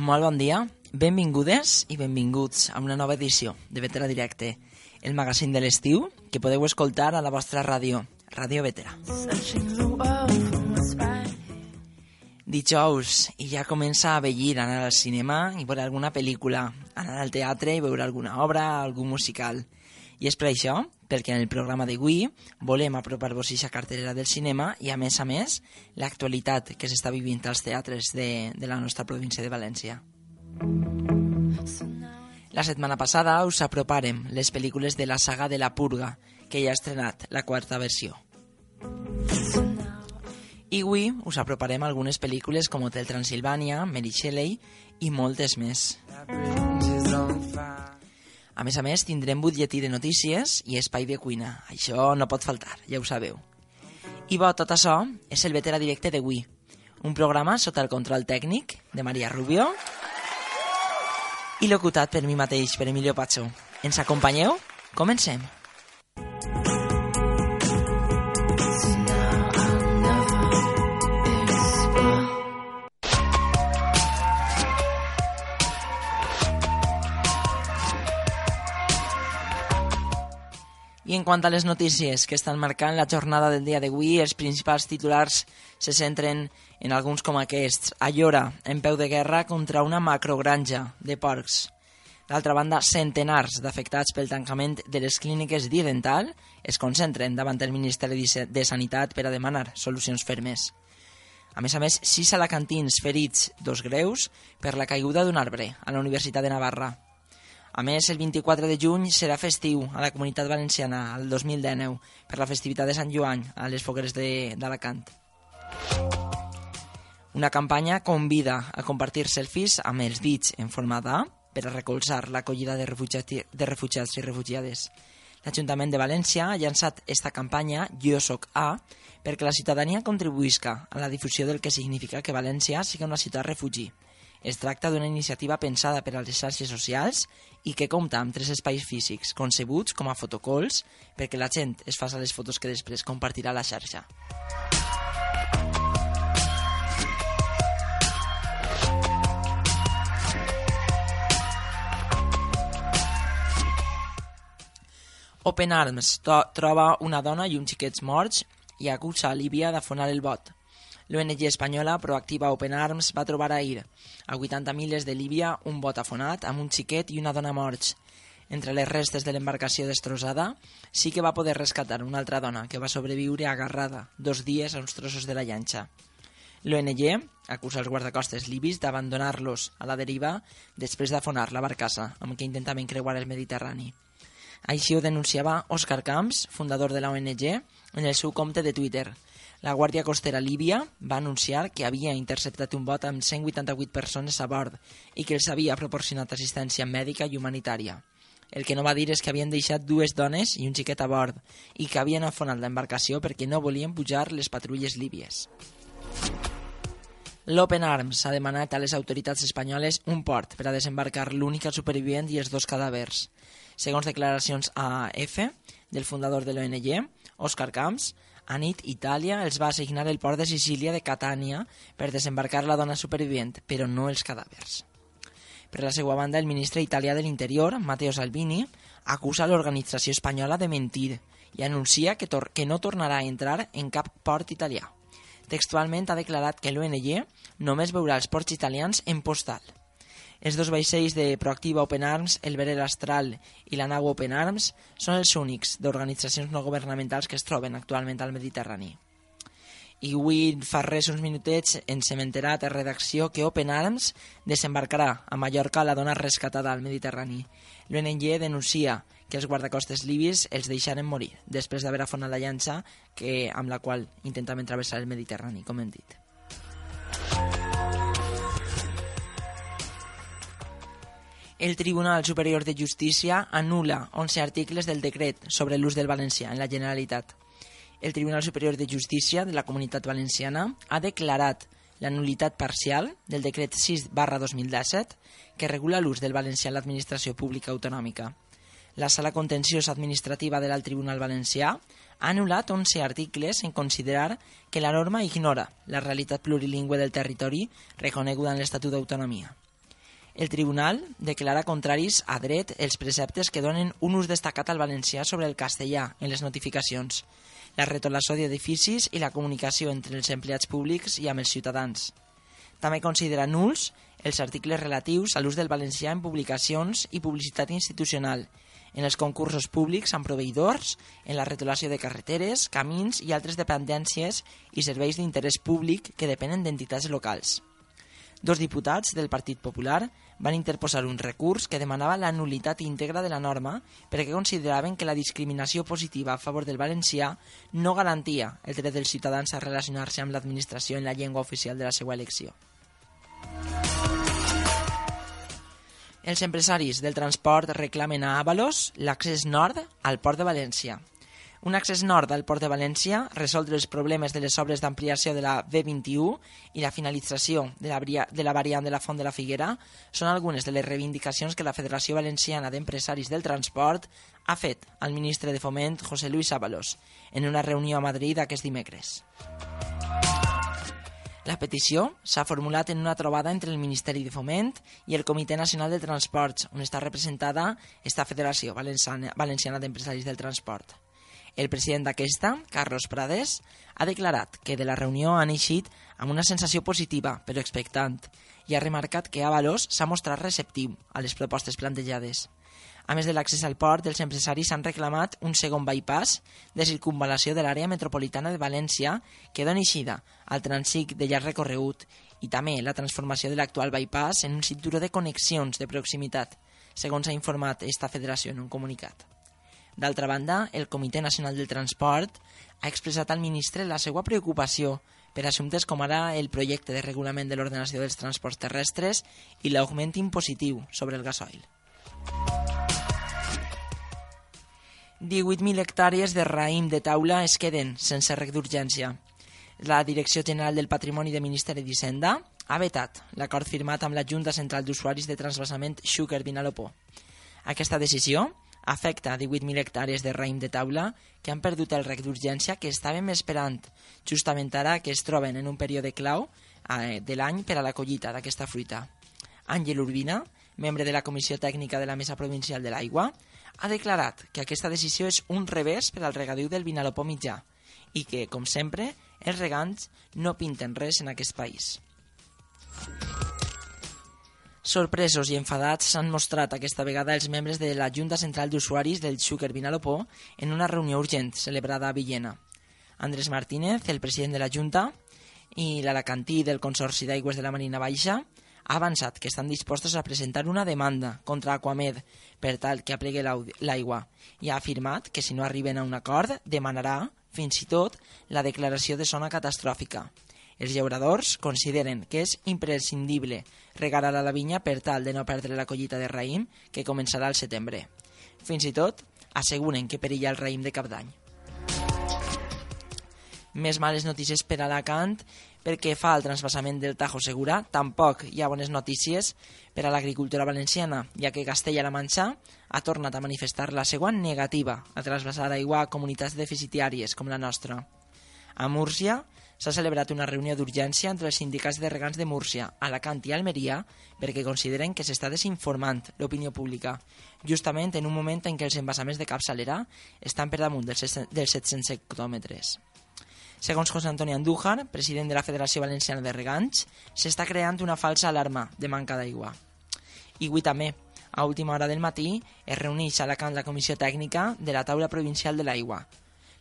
Molt bon dia. Benvingudes i benvinguts a una nova edició de Vetera Directe, el magazín de l'estiu que podeu escoltar a la vostra ràdio, Ràdio Vetera. Dijous, i ja comença a vellir anar al cinema i veure alguna pel·lícula, anar al teatre i veure alguna obra, algun musical. I és per això, perquè en el programa d'avui volem apropar-vos a carterera del cinema i, a més a més, l'actualitat que s'està vivint als teatres de, de la nostra província de València. La setmana passada us aproparem les pel·lícules de la saga de la Purga, que ja ha estrenat la quarta versió. I avui us aproparem algunes pel·lícules com Hotel Transilvània, Mary Shelley i moltes més. A més a més, tindrem butlletí de notícies i espai de cuina. Això no pot faltar, ja ho sabeu. I bo, tot això és el Vetera Directe d'avui, un programa sota el control tècnic de Maria Rubio i locutat per mi mateix, per Emilio Pacho. Ens acompanyeu? Comencem. I en quant a les notícies que estan marcant la jornada del dia d'avui, els principals titulars se centren en alguns com aquests. Allora, en peu de guerra contra una macrogranja de porcs. D'altra banda, centenars d'afectats pel tancament de les clíniques Didental es concentren davant el Ministeri de Sanitat per a demanar solucions fermes. A més a més, sis alacantins ferits, dos greus, per la caiguda d'un arbre a la Universitat de Navarra. A més, el 24 de juny serà festiu a la Comunitat Valenciana, al 2019, per la festivitat de Sant Joan a les fogueres d'Alacant. Una campanya convida a compartir selfies amb els dits en forma d'A per a recolzar l'acollida de, refugiati, de refugiats i refugiades. L'Ajuntament de València ha llançat esta campanya Jo soc A perquè la ciutadania contribuïsca a la difusió del que significa que València sigui una ciutat refugi. Es tracta d'una iniciativa pensada per a les xarxes socials i que compta amb tres espais físics concebuts com a fotocols perquè la gent es faci les fotos que després compartirà la xarxa. Open Arms troba una dona i uns xiquets morts i acusa a Líbia d'afonar el bot. L'ONG espanyola Proactiva Open Arms va trobar ahir, a 80 miles de Líbia, un bot afonat amb un xiquet i una dona morts. Entre les restes de l'embarcació destrossada, sí que va poder rescatar una altra dona que va sobreviure agarrada dos dies a uns trossos de la llanxa. L'ONG acusa els guardacostes libis d'abandonar-los a la deriva després d'afonar la barcassa amb què intentaven creuar el Mediterrani. Així ho denunciava Òscar Camps, fundador de la ONG, en el seu compte de Twitter. La Guàrdia Costera Líbia va anunciar que havia interceptat un bot amb 188 persones a bord i que els havia proporcionat assistència mèdica i humanitària. El que no va dir és que havien deixat dues dones i un xiquet a bord i que havien afonat l'embarcació perquè no volien pujar les patrulles líbies. L'Open Arms ha demanat a les autoritats espanyoles un port per a desembarcar l'única supervivent i els dos cadàvers. Segons declaracions a AF del fundador de l'ONG, Òscar Camps, a nit, Itàlia els va assignar el port de Sicília de Catània per desembarcar la dona supervivent, però no els cadàvers. Per la seva banda, el ministre italià de l'Interior, Matteo Salvini, acusa l'organització espanyola de mentir i anuncia que, tor que no tornarà a entrar en cap port italià. Textualment ha declarat que l'ONG només veurà els ports italians en postal. Els dos vaixells de Proactiva Open Arms, el Verer Astral i la nau Open Arms, són els únics d'organitzacions no governamentals que es troben actualment al Mediterrani. I avui, fa res uns minutets, ens hem enterat a redacció que Open Arms desembarcarà a Mallorca la dona rescatada al Mediterrani. L'ONG denuncia que els guardacostes libis els deixaren morir després d'haver afonat la llança que, amb la qual intentaven travessar el Mediterrani, com hem dit. El Tribunal Superior de Justícia anula 11 articles del decret sobre l'ús del valencià en la Generalitat. El Tribunal Superior de Justícia de la Comunitat Valenciana ha declarat la nulitat parcial del decret 6 barra 2017 que regula l'ús del valencià en l'administració pública autonòmica. La Sala Contenciosa Administrativa de l'Alt Tribunal Valencià ha anul·lat 11 articles en considerar que la norma ignora la realitat plurilingüe del territori reconeguda en l'Estatut d'Autonomia. El tribunal declara contraris a dret els preceptes que donen un ús destacat al valencià sobre el castellà en les notificacions, la retolació d'edificis i la comunicació entre els empleats públics i amb els ciutadans. També considera nuls els articles relatius a l'ús del valencià en publicacions i publicitat institucional, en els concursos públics amb proveïdors, en la retolació de carreteres, camins i altres dependències i serveis d'interès públic que depenen d'entitats locals. Dos diputats del Partit Popular van interposar un recurs que demanava la nulitat íntegra de la norma perquè consideraven que la discriminació positiva a favor del valencià no garantia el dret dels ciutadans a relacionar-se amb l'administració en la llengua oficial de la seva elecció. Els empresaris del transport reclamen a Avalos l'accés nord al Port de València. Un accés nord al Port de València, resoldre els problemes de les obres d'ampliació de la B21 i la finalització de la, de la variant de la Font de la Figuera són algunes de les reivindicacions que la Federació Valenciana d'Empresaris del Transport ha fet al ministre de Foment, José Luis Ábalos, en una reunió a Madrid aquest dimecres. La petició s'ha formulat en una trobada entre el Ministeri de Foment i el Comitè Nacional de Transports, on està representada esta Federació Valenciana, d'Empresaris del Transport. El president d'aquesta, Carlos Prades, ha declarat que de la reunió han eixit amb una sensació positiva, però expectant, i ha remarcat que Avalos s'ha mostrat receptiu a les propostes plantejades. A més de l'accés al port, els empresaris han reclamat un segon bypass de circunvalació de l'àrea metropolitana de València que doni eixida al trànsit de llarg recorregut i també la transformació de l'actual bypass en un cinturó de connexions de proximitat, segons ha informat esta federació en un comunicat. D'altra banda, el Comitè Nacional del Transport ha expressat al ministre la seva preocupació per assumptes com ara el projecte de regulament de l'ordenació dels transports terrestres i l'augment impositiu sobre el gasoil. 18.000 hectàrees de raïm de taula es queden sense rec d'urgència. La Direcció General del Patrimoni de Ministeri d'Hisenda ha vetat l'acord firmat amb la Junta Central d'Usuaris de Transvasament Xúquer Vinalopó. Aquesta decisió afecta 18.000 hectàrees de raïm de taula que han perdut el rec d'urgència que estàvem esperant justament ara que es troben en un període clau eh, de l'any per a la collita d'aquesta fruita. Àngel Urbina, membre de la Comissió Tècnica de la Mesa Provincial de l'Aigua, ha declarat que aquesta decisió és un revés per al regadiu del Vinalopó mitjà i que, com sempre, els regants no pinten res en aquest país. Sorpresos i enfadats s'han mostrat aquesta vegada els membres de la Junta Central d'Usuaris del Xúquer Vinalopó en una reunió urgent celebrada a Villena. Andrés Martínez, el president de la Junta, i l'Alacantí del Consorci d'Aigües de la Marina Baixa ha avançat que estan dispostos a presentar una demanda contra Aquamed per tal que aplegui l'aigua i ha afirmat que si no arriben a un acord demanarà, fins i tot, la declaració de zona catastròfica. Els llauradors consideren que és imprescindible regar a la vinya per tal de no perdre la collita de raïm que començarà al setembre. Fins i tot asseguren que perilla el raïm de cap d'any. Més males notícies per a Alacant perquè fa el transvasament del Tajo Segura, tampoc hi ha bones notícies per a l'agricultura valenciana, ja que Castella-La Manxa ha tornat a manifestar la seva negativa a transvasar aigua a comunitats deficitàries com la nostra. A Múrcia s'ha celebrat una reunió d'urgència entre els sindicats de regants de Múrcia, Alacant i Almeria perquè consideren que s'està desinformant l'opinió pública, justament en un moment en què els embassaments de capçalera estan per damunt dels 700 hectòmetres. Segons José Antonio Andújar, president de la Federació Valenciana de Regants, s'està creant una falsa alarma de manca d'aigua. I avui també, a última hora del matí, es reuneix a la Comissió Tècnica de la Taula Provincial de l'Aigua.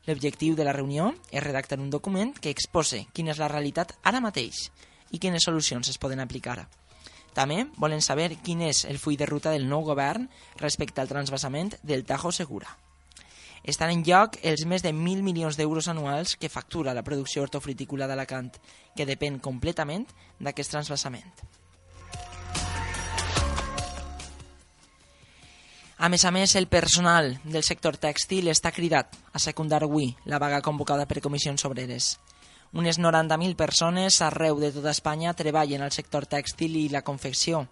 L'objectiu de la reunió és redactar un document que expose quina és la realitat ara mateix i quines solucions es poden aplicar. També volen saber quin és el full de ruta del nou govern respecte al transvasament del Tajo Segura estan en lloc els més de 1.000 milions d'euros anuals que factura la producció hortofrutícola d'Alacant, que depèn completament d'aquest transvasament. A més a més, el personal del sector tèxtil està cridat a secundar avui la vaga convocada per comissions obreres. Unes 90.000 persones arreu de tota Espanya treballen al sector tèxtil i la confecció,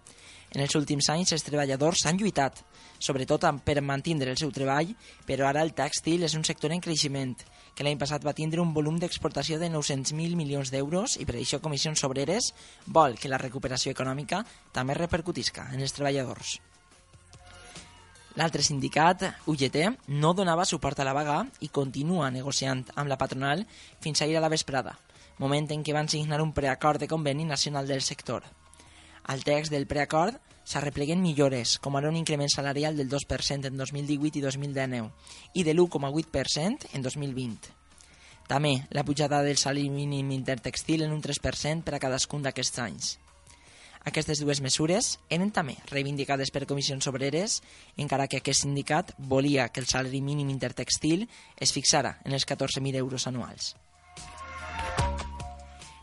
en els últims anys els treballadors han lluitat, sobretot per mantenir el seu treball, però ara el tèxtil és un sector en creixement que l'any passat va tindre un volum d'exportació de 900.000 milions d'euros i per això Comissions Obreres vol que la recuperació econòmica també repercutisca en els treballadors. L'altre sindicat, UGT, no donava suport a la vaga i continua negociant amb la patronal fins ahir a la vesprada, moment en què van signar un preacord de conveni nacional del sector. Al text del preacord s'arrepleguen millores, com ara un increment salarial del 2% en 2018 i 2019 i de l'1,8% en 2020. També la pujada del salari mínim intertextil en un 3% per a cadascun d'aquests anys. Aquestes dues mesures eren també reivindicades per comissions obreres, encara que aquest sindicat volia que el salari mínim intertextil es fixara en els 14.000 euros anuals.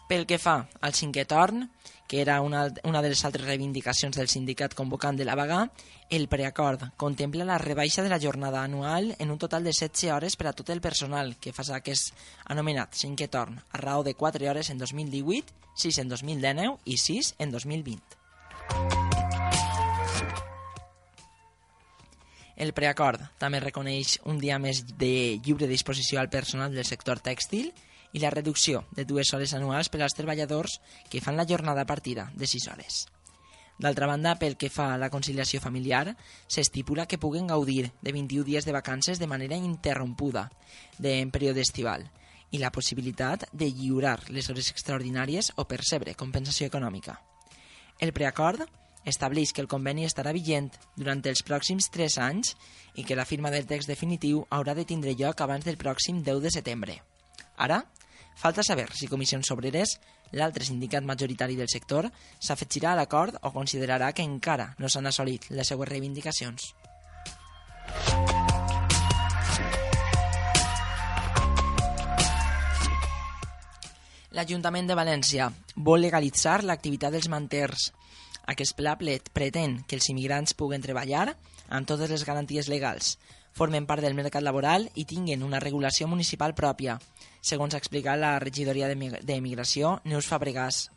Pel que fa al cinquè torn, que era una, una de les altres reivindicacions del sindicat convocant de la vaga, el preacord contempla la rebaixa de la jornada anual en un total de 16 hores per a tot el personal que fa aquest anomenat cinquè torn, a raó de 4 hores en 2018, 6 en 2019 i 6 en 2020. El preacord també reconeix un dia més de lliure disposició al personal del sector tèxtil i la reducció de dues hores anuals per als treballadors que fan la jornada partida de 6 hores. D'altra banda, pel que fa a la conciliació familiar, s'estipula que puguen gaudir de 21 dies de vacances de manera interrompuda de, en període estival i la possibilitat de lliurar les hores extraordinàries o percebre compensació econòmica. El preacord estableix que el conveni estarà vigent durant els pròxims 3 anys i que la firma del text definitiu haurà de tindre lloc abans del pròxim 10 de setembre. Ara, Falta saber si Comissions Obreres, l'altre sindicat majoritari del sector, s'afegirà a l'acord o considerarà que encara no s'han assolit les seues reivindicacions. L'Ajuntament de València vol legalitzar l'activitat dels manters. Aquest pla pretén que els immigrants puguen treballar amb totes les garanties legals, formen part del mercat laboral i tinguen una regulació municipal pròpia, segons ha explicat la regidoria d'Emigració Neus Fabregas.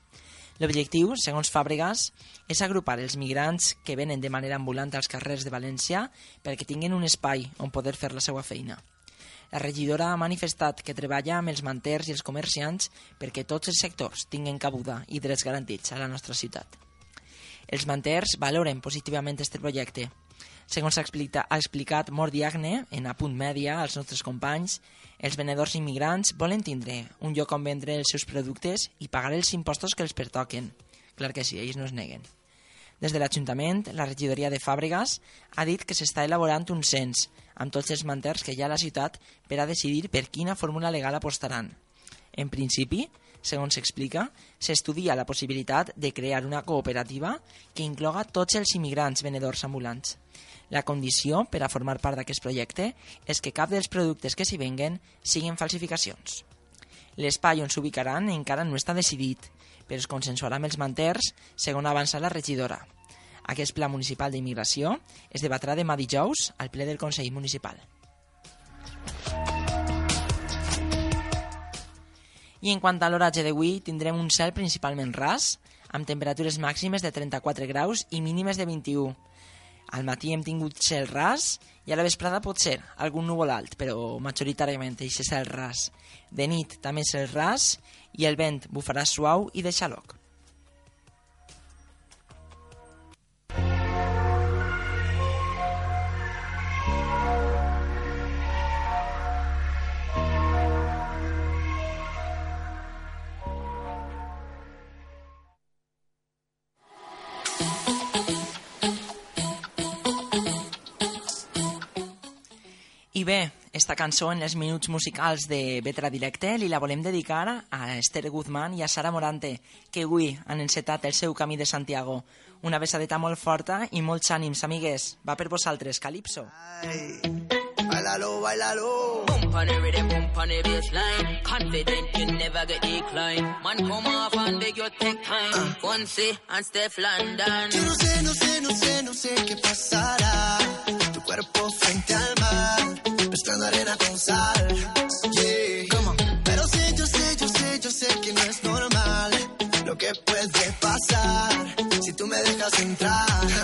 L'objectiu, segons Fàbregas, és agrupar els migrants que venen de manera ambulant als carrers de València perquè tinguin un espai on poder fer la seva feina. La regidora ha manifestat que treballa amb els manters i els comerciants perquè tots els sectors tinguin cabuda i drets garantits a la nostra ciutat. Els manters valoren positivament aquest projecte Segons ha explicat, ha explicat Mort Diagne en Apunt Mèdia als nostres companys, els venedors immigrants volen tindre un lloc on vendre els seus productes i pagar els impostos que els pertoquen. Clar que sí, ells no es neguen. Des de l'Ajuntament, la regidoria de Fàbregas ha dit que s'està elaborant un cens amb tots els manters que hi ha a la ciutat per a decidir per quina fórmula legal apostaran. En principi, segons s'explica, s'estudia la possibilitat de crear una cooperativa que incloga tots els immigrants venedors ambulants. La condició per a formar part d'aquest projecte és que cap dels productes que s'hi venguen siguin falsificacions. L'espai on s'ubicaran encara no està decidit, però es consensuarà amb els manters, segons avança la regidora. Aquest pla municipal d'immigració es debatrà demà dijous al ple del Consell Municipal. I en quant a l'oratge d'avui, tindrem un cel principalment ras, amb temperatures màximes de 34 graus i mínimes de 21, al matí hem tingut cel ras i a la vesprada pot ser algun núvol alt, però majoritàriament és cel ras. De nit també cel ras i el vent bufarà suau i de xaloc. Bé, esta cançó en els minuts musicals de Vetra Directe li la volem dedicar a Esther Guzmán i a Sara Morante, que avui han encetat el seu camí de Santiago. Una besadeta molt forta i molts ànims, amigues. Va per vosaltres, Calipso. Ai, bailalo, bailalo. Bump on the rhythm, bump on the bassline. Confident you never get decline. Man, come off and beg you take time. Uh. Fonse and Steph London. Yo no sé, no sé, no sé, no sé qué pasará. Tu cuerpo frente al mar mezclando arena con sal. Yeah. Pero sé, yo sé, yo sé, yo sé que no es normal lo que puede pasar si tú me dejas entrar.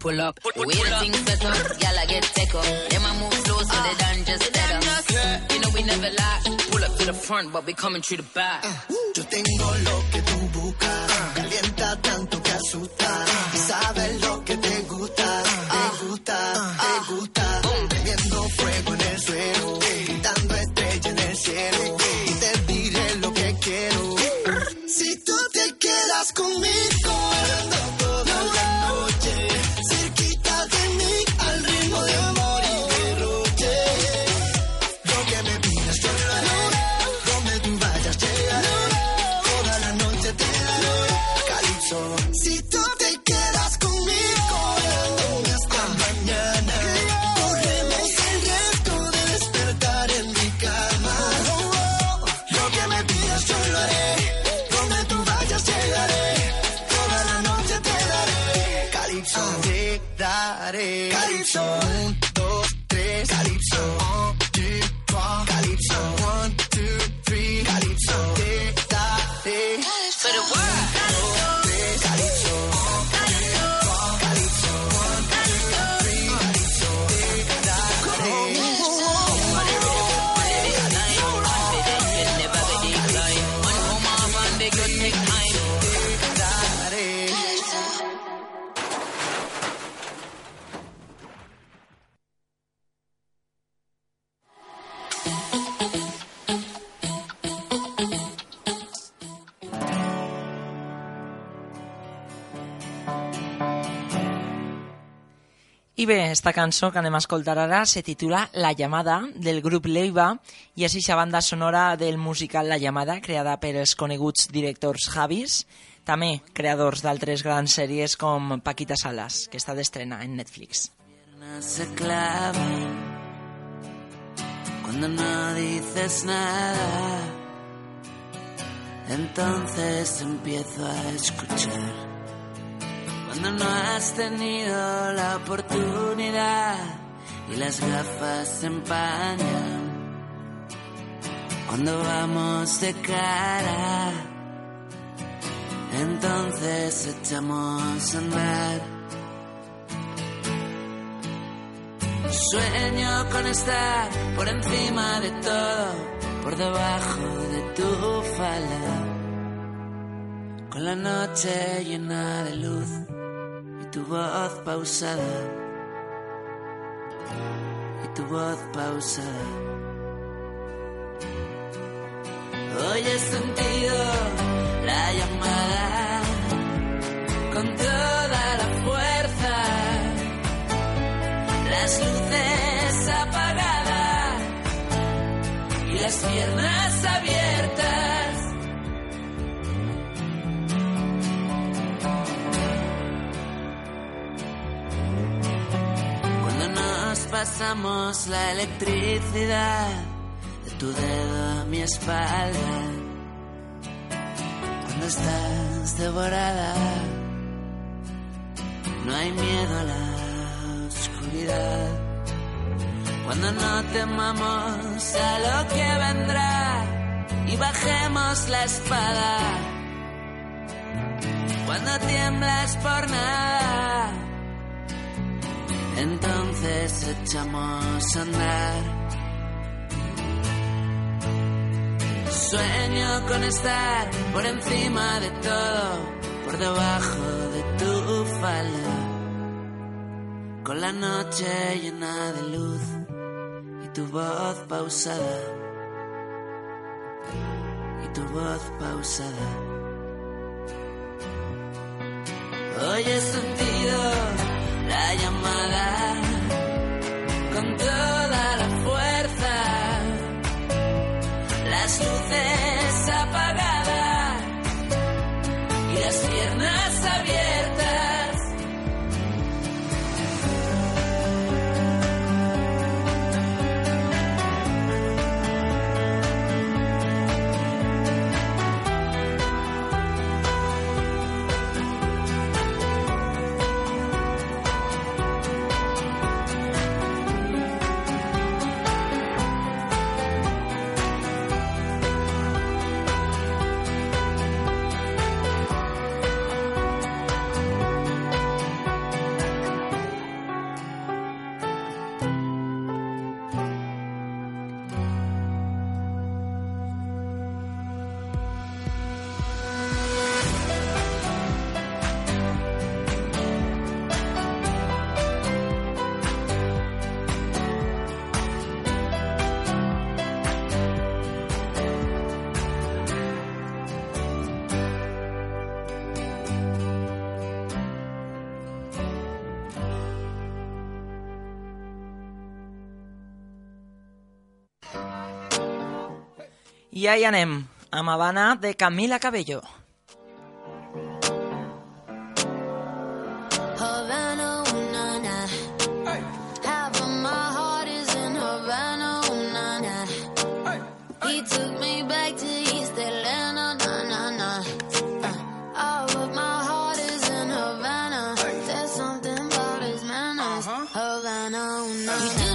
Pull up pull up. We the things set up, y'all I get take up. Then I move slow so they done just better. You know we never lie. Pull up to the front, but we coming through the back. Yo tengo lo que esta cançó que anem a se titula La llamada, del grup Leiva, i és eixa banda sonora del musical La llamada, creada per els coneguts directors Javis, també creadors d'altres grans sèries com Paquita Salas, que està d'estrena en Netflix. se cuando no dices nada. Entonces empiezo a escuchar. Cuando no has tenido la oportunidad y las gafas se empañan. Cuando vamos de cara, entonces echamos a andar. Sueño con estar por encima de todo, por debajo de tu falda, con la noche llena de luz tu voz pausada, y tu voz pausada. Hoy he sentido la llamada con toda la fuerza las luces apagadas y las piernas nos pasamos la electricidad de tu dedo a mi espalda, cuando estás devorada, no hay miedo a la oscuridad. Cuando no temamos a lo que vendrá y bajemos la espada. Cuando tiemblas por nada, entonces echamos a andar. Sueño con estar por encima de todo, por debajo de tu falda, con la noche llena de luz y tu voz pausada, y tu voz pausada. Hoy he sentido Y I Am, Amabana de Camila Cabello. Havana.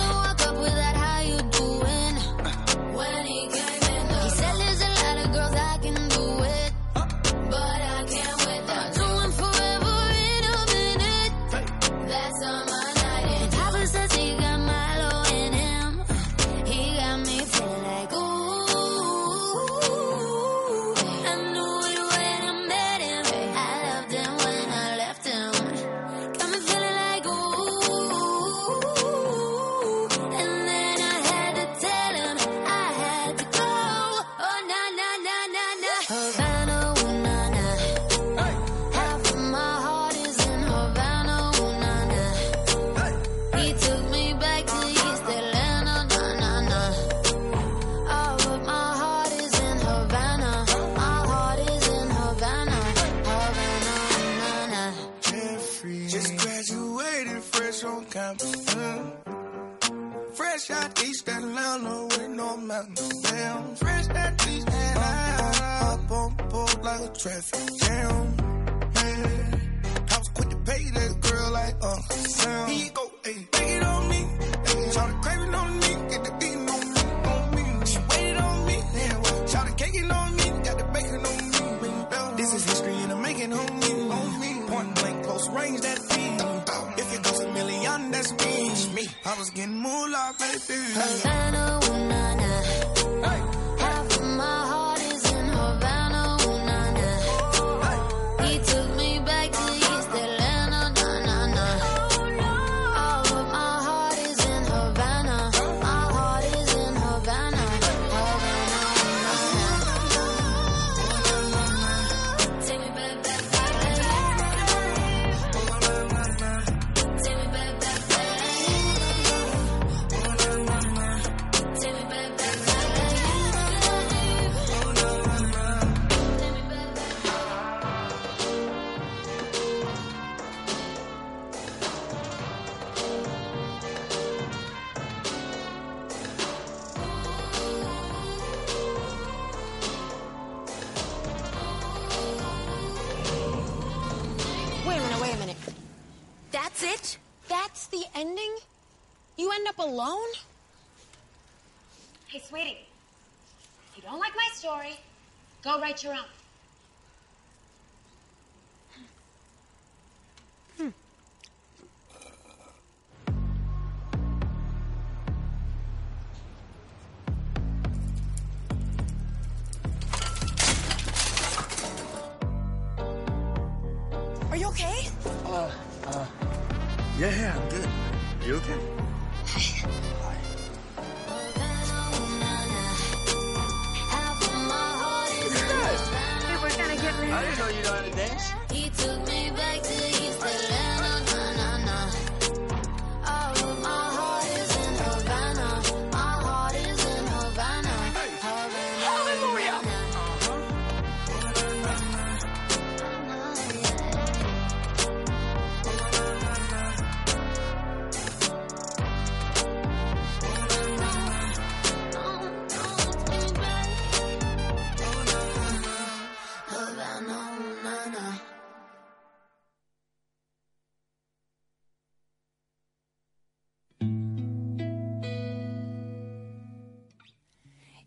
right you're on.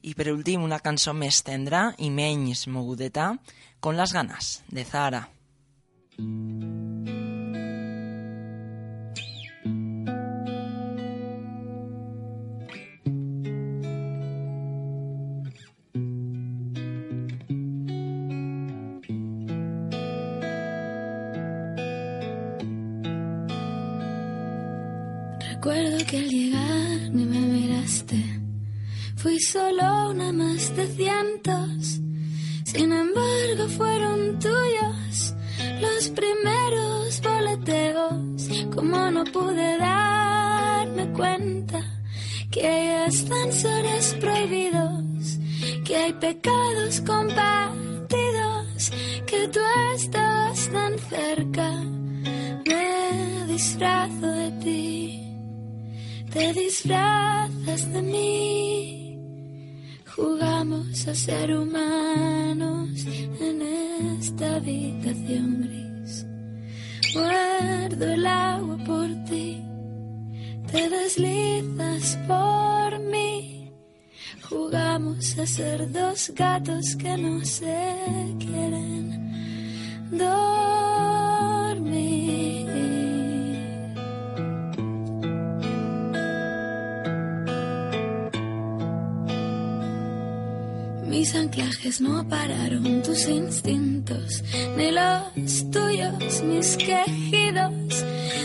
I per últim, una cançó més tendra i menys mogudeta, Con las ganas, de Zahara. No pararon tus instintos, ni los tuyos, mis quejidos.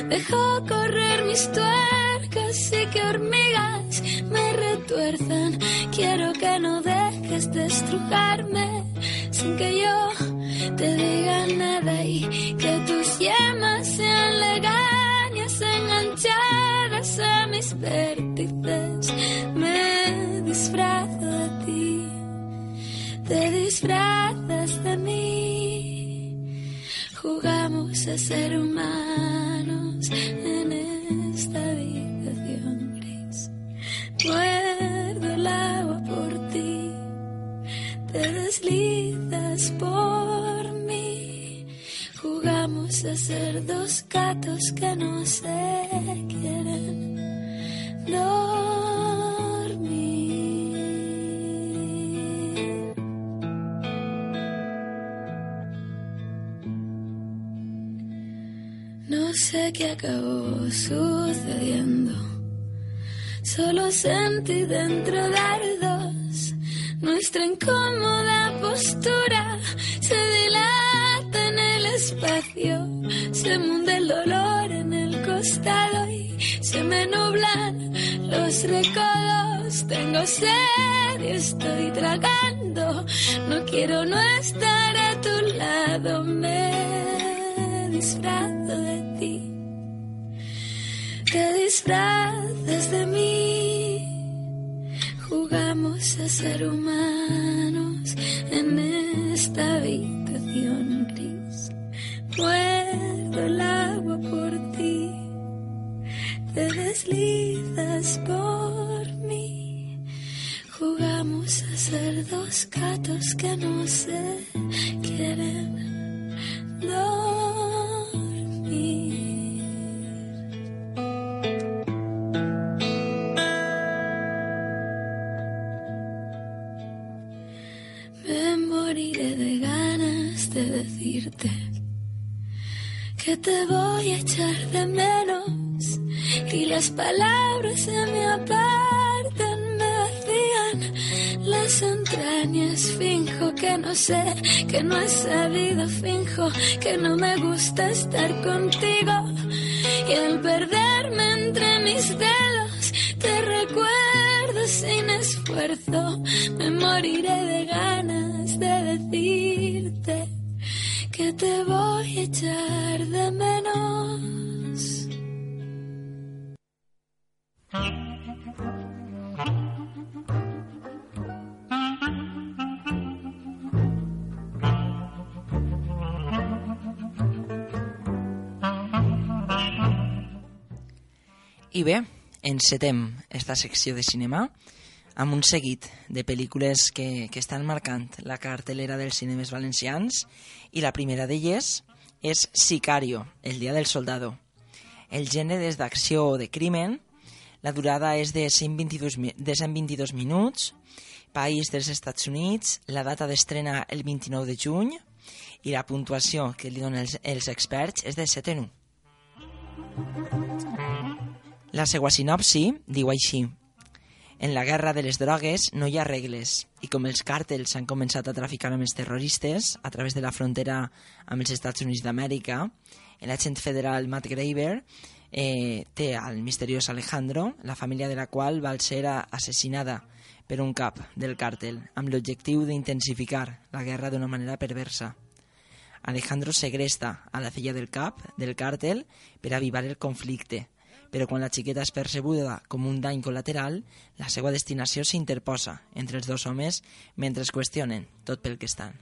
Dejó correr mis tuercas y que hormigas me retuerzan. Quiero que no dejes de estrujarme sin que yo te diga nada y que tus yemas sean legañas enganchadas a mis vértices. A ser humanos en esta habitación gris. Muerdo el agua por ti, te deslizas por mí. Jugamos a ser dos gatos que no se quieren dormir. Sé qué acabó sucediendo. Solo sentí dentro dardos. Nuestra incómoda postura se dilata en el espacio. Se munde el dolor en el costado y se me nublan los recodos. Tengo sed y estoy tragando. No quiero no estar a tu lado. Me disfrazo de ti. Te disfrazas de mí. Jugamos a ser humanos en esta habitación gris. Muerdo el agua por ti. Te deslizas por mí. Jugamos a ser dos gatos que no se quieren echar de menos y las palabras se me apartan, me vacían las entrañas. Finjo que no sé, que no he sabido. Finjo que no me gusta estar contigo. Y al perderme entre mis dedos, te recuerdo sin esfuerzo. Me moriré de ganas de decirte que te voy a echar I bé, encetem esta secció de cinema amb un seguit de pel·lícules que, que estan marcant la cartelera dels cinemes valencians i la primera d'elles és Sicario, el dia del soldado. El gènere és d'acció o de crimen, la durada és de 122, mi- de 122 minuts, país dels Estats Units, la data d'estrena el 29 de juny i la puntuació que li donen els, els experts és de 7 en 1. La segua sinopsi diu així. En la guerra de les drogues no hi ha regles i com els càrtels han començat a traficar amb els terroristes a través de la frontera amb els Estats Units d'Amèrica, l'agent federal Matt Graver eh, té al misteriós Alejandro, la família de la qual va ser assassinada per un cap del càrtel amb l'objectiu d'intensificar la guerra d'una manera perversa. Alejandro segresta a la filla del cap del càrtel per avivar el conflicte, però quan la xiqueta és percebuda com un dany col·lateral, la seva destinació s'interposa entre els dos homes mentre es qüestionen tot pel que estan.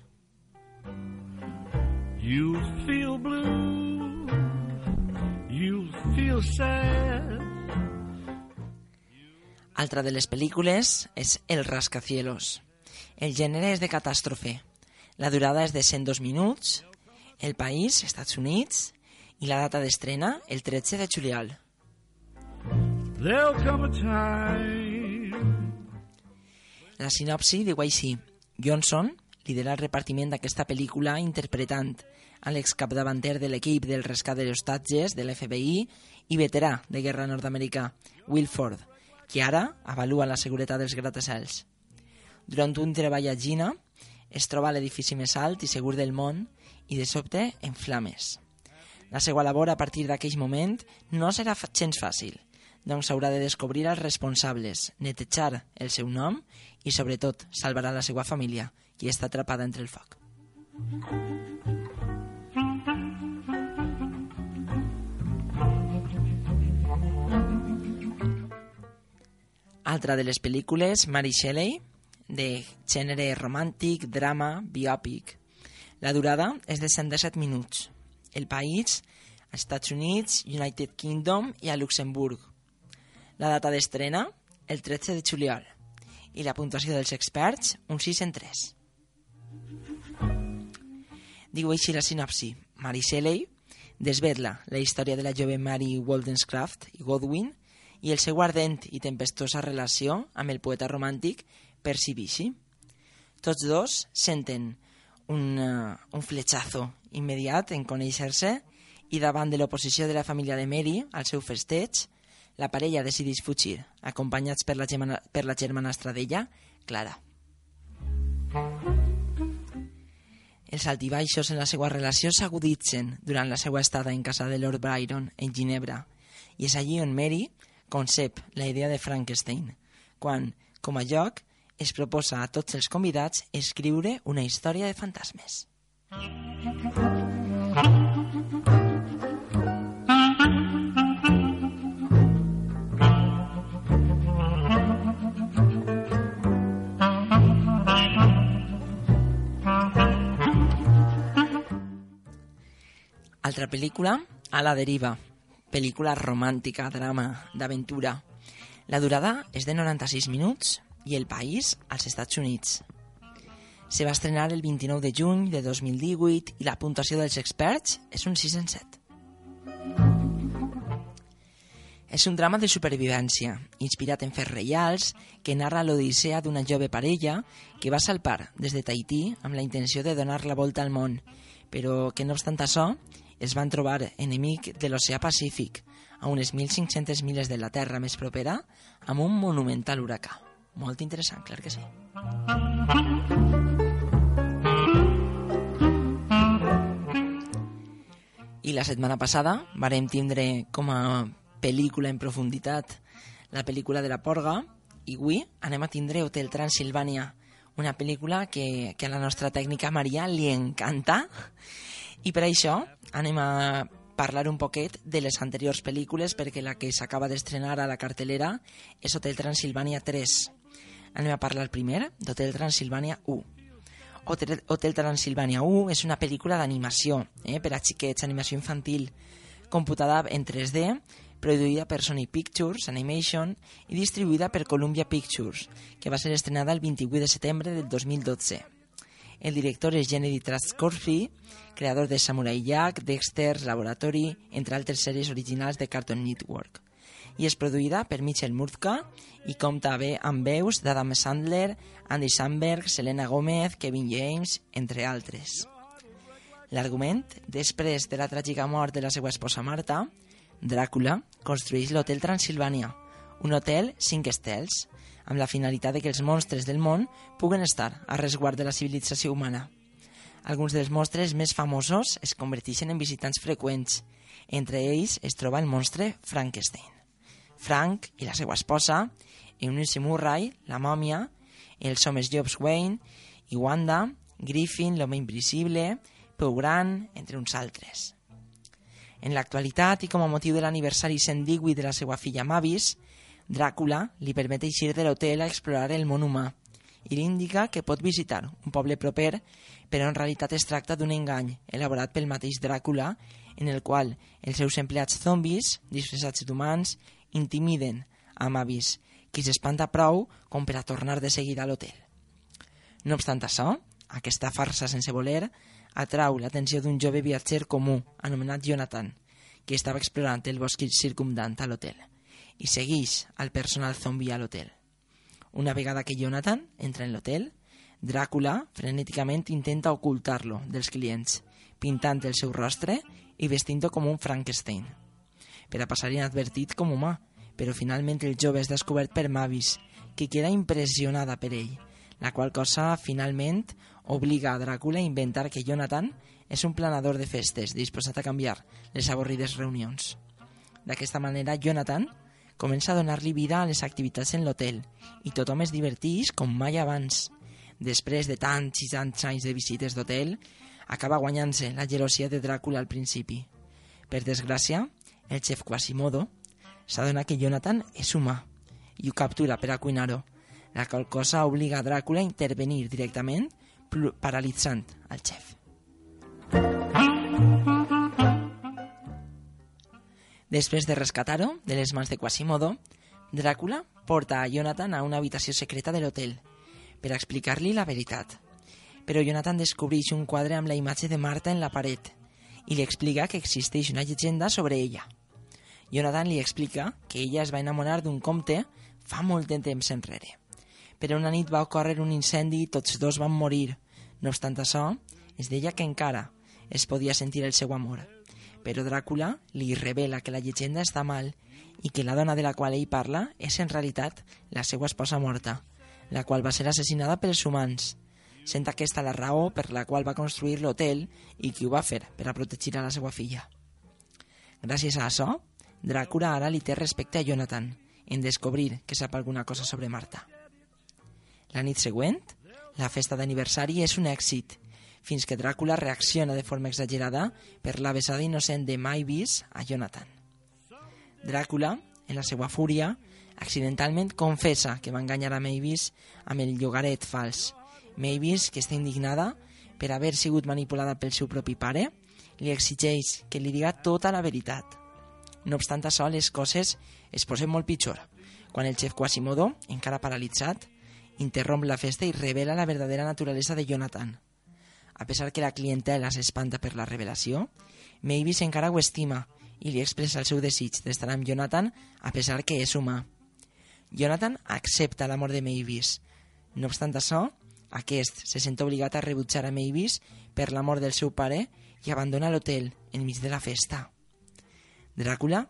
You feel blue. You feel sad. Altra de les pel·lícules és El rascacielos. El gènere és de catàstrofe. La durada és de 102 minuts, el país, Estats Units, i la data d'estrena, el 13 de juliol. There'll come a time. La sinopsi diu així. Johnson lidera el repartiment d'aquesta pel·lícula interpretant a l'excapdavanter de l'equip del rescat de l'hostatges de l'FBI i veterà de guerra nord-americà, Will Ford, que ara avalua la seguretat dels gratacels. Durant un treball a Gina, es troba a l'edifici més alt i segur del món i de sobte en flames. La seva labor a partir d'aquell moment no serà gens fàcil, doncs haurà de descobrir els responsables, netejar el seu nom i, sobretot, salvarà la seva família, qui està atrapada entre el foc. Altra de les pel·lícules, Mary Shelley, de gènere romàntic, drama, biòpic. La durada és de 117 minuts. El país, Estats Units, United Kingdom i a Luxemburg. La data d'estrena, el 13 de juliol. I la puntuació dels experts, un 6 en 3. Diu així la sinopsi. Mary Shelley desvetla la història de la jove Mary Wollstonecraft i Godwin i el seu ardent i tempestosa relació amb el poeta romàntic Percy Bysshe. Tots dos senten un, uh, un fletxazo immediat en conèixer-se i davant de l'oposició de la família de Mary al seu festeig, la parella decideix fugir, acompanyats per la, germana, per la germanastra d'ella, Clara. Els altibaixos en la seva relació s'aguditzen durant la seva estada en casa de Lord Byron, en Ginebra, i és allí on Mary concep la idea de Frankenstein, quan, com a lloc, es proposa a tots els convidats escriure una història de fantasmes. Altra pel·lícula, A la deriva, pel·lícula romàntica, drama, d'aventura. La durada és de 96 minuts i el país als Estats Units. Se va estrenar el 29 de juny de 2018 i la puntuació dels experts és un 6 en 7. És un drama de supervivència, inspirat en fets reals, que narra l'odissea d'una jove parella que va salpar des de Tahití amb la intenció de donar la volta al món, però que no obstant això es van trobar enemic de l'oceà Pacífic, a unes 1.500 milles de la Terra més propera, amb un monumental huracà. molt interessant, clar que sí. I la setmana passada varem tindre com a pel·lícula en profunditat la pel·lícula de la Porga i avui anem a tindre Hotel Transilvània, una pel·lícula que, que a la nostra tècnica Maria li encanta i per això anem a parlar un poquet de les anteriors pel·lícules perquè la que s'acaba d'estrenar a la cartelera és Hotel Transilvània 3. Anem a parlar primer d'Hotel Transilvània 1. Hotel, Hotel Transilvània 1 és una pel·lícula d'animació eh, per a xiquets, animació infantil, computada en 3D, produïda per Sony Pictures Animation i distribuïda per Columbia Pictures, que va ser estrenada el 28 de setembre del 2012. El director és Gennady Traskorski, creador de Samurai Jack, Dexter, Laboratory, entre altres sèries originals de Cartoon Network. I és produïda per Michel Murtka i compta bé amb veus d'Adam Sandler, Andy Samberg, Selena Gomez, Kevin James, entre altres. L'argument, després de la tràgica mort de la seva esposa Marta, Dràcula construeix l'Hotel Transilvània, un hotel 5 estels, amb la finalitat de que els monstres del món puguen estar a resguard de la civilització humana. Alguns dels monstres més famosos es converteixen en visitants freqüents. Entre ells es troba el monstre Frankenstein. Frank i la seva esposa, Eunice Murray, la mòmia, els homes Jobs Wayne i Wanda, Griffin, l'home invisible, Peu Gran, entre uns altres. En l'actualitat i com a motiu de l'aniversari 118 de la seva filla Mavis, Dràcula li permet eixir de l'hotel a explorar el món humà i li indica que pot visitar un poble proper, però en realitat es tracta d'un engany elaborat pel mateix Dràcula, en el qual els seus empleats zombis, disfressats d'humans, intimiden a Mavis, qui s'espanta prou com per a tornar de seguida a l'hotel. No obstant això, aquesta farsa sense voler atrau l'atenció d'un jove viatger comú anomenat Jonathan, que estava explorant el bosc circumdant a l'hotel, i segueix al personal zombi a l'hotel. Una vegada que Jonathan entra en l'hotel, Dràcula frenèticament intenta ocultar-lo dels clients, pintant el seu rostre i vestint-ho com un Frankenstein, per a passar inadvertit com humà, però finalment el jove és descobert per Mavis, que queda impressionada per ell, la qual cosa finalment obliga a Dràcula a inventar que Jonathan és un planador de festes disposat a canviar les avorrides reunions. D'aquesta manera, Jonathan comença a donar-li vida a les activitats en l'hotel i tothom es diverteix com mai abans. Després de tants i tants anys de visites d'hotel, acaba guanyant-se la gelosia de Dràcula al principi. Per desgràcia, el xef Quasimodo s'adona que Jonathan és humà i ho captura per a cuinar-ho, la qual cosa obliga a Dràcula a intervenir directament paralitzant al xef. Després de rescatar-ho de les mans de Quasimodo, Dràcula porta a Jonathan a una habitació secreta de l'hotel per explicar-li la veritat. Però Jonathan descobreix un quadre amb la imatge de Marta en la paret i li explica que existeix una llegenda sobre ella. Jonathan li explica que ella es va enamorar d'un comte fa molt de temps enrere. Però una nit va ocórrer un incendi i tots dos van morir. No obstant això, es deia que encara es podia sentir el seu amor. Però Dràcula li revela que la llegenda està mal i que la dona de la qual ell parla és en realitat la seva esposa morta, la qual va ser assassinada pels humans, sent aquesta la raó per la qual va construir l'hotel i qui ho va fer per a protegir a la seva filla. Gràcies a això, Dràcula ara li té respecte a Jonathan en descobrir que sap alguna cosa sobre Marta. La nit següent, la festa d'aniversari és un èxit, fins que Dràcula reacciona de forma exagerada per la besada innocent de Mavis a Jonathan. Dràcula, en la seva fúria, accidentalment confessa que va enganyar a Mavis amb el llogaret fals. Mavis, que està indignada per haver sigut manipulada pel seu propi pare, li exigeix que li diga tota la veritat. No obstant això, les coses es posen molt pitjor, quan el xef Quasimodo, encara paralitzat, interromp la festa i revela la verdadera naturalesa de Jonathan. A pesar que la clientela s'espanta per la revelació, Mavis encara ho estima i li expressa el seu desig d'estar amb Jonathan a pesar que és humà. Jonathan accepta l'amor de Mavis. No obstant això, aquest se sent obligat a rebutjar a Mavis per l'amor del seu pare i abandona l'hotel enmig de la festa. Dràcula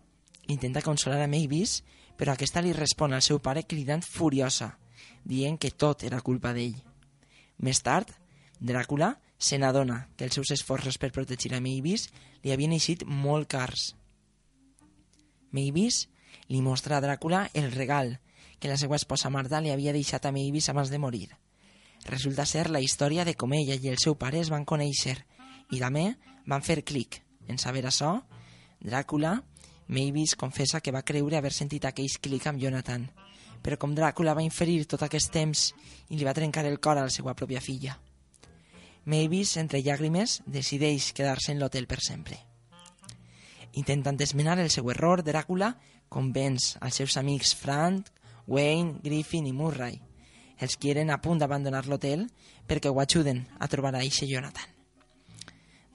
intenta consolar a Mavis, però aquesta li respon al seu pare cridant furiosa. dient que tot era culpa d'ell. Més tard, Dràcula se n'adona que els seus esforços per protegir a Mavis li havien eixit molt cars. Mavis li mostra a Dràcula el regal que la seva esposa Marta li havia deixat a Mavis abans de morir. Resulta ser la història de com ella i el seu pare es van conèixer i també van fer clic. En saber això, Dràcula, Mavis confessa que va creure haver sentit aquell clic amb Jonathan, però com Dràcula va inferir tot aquest temps i li va trencar el cor a la seva pròpia filla. Mavis, entre llàgrimes, decideix quedar-se en l'hotel per sempre. Intentant esmenar el seu error, Dràcula convenç als seus amics Frank, Wayne, Griffin i Murray, els qui eren a punt d'abandonar l'hotel perquè ho ajuden a trobar a eixe Jonathan.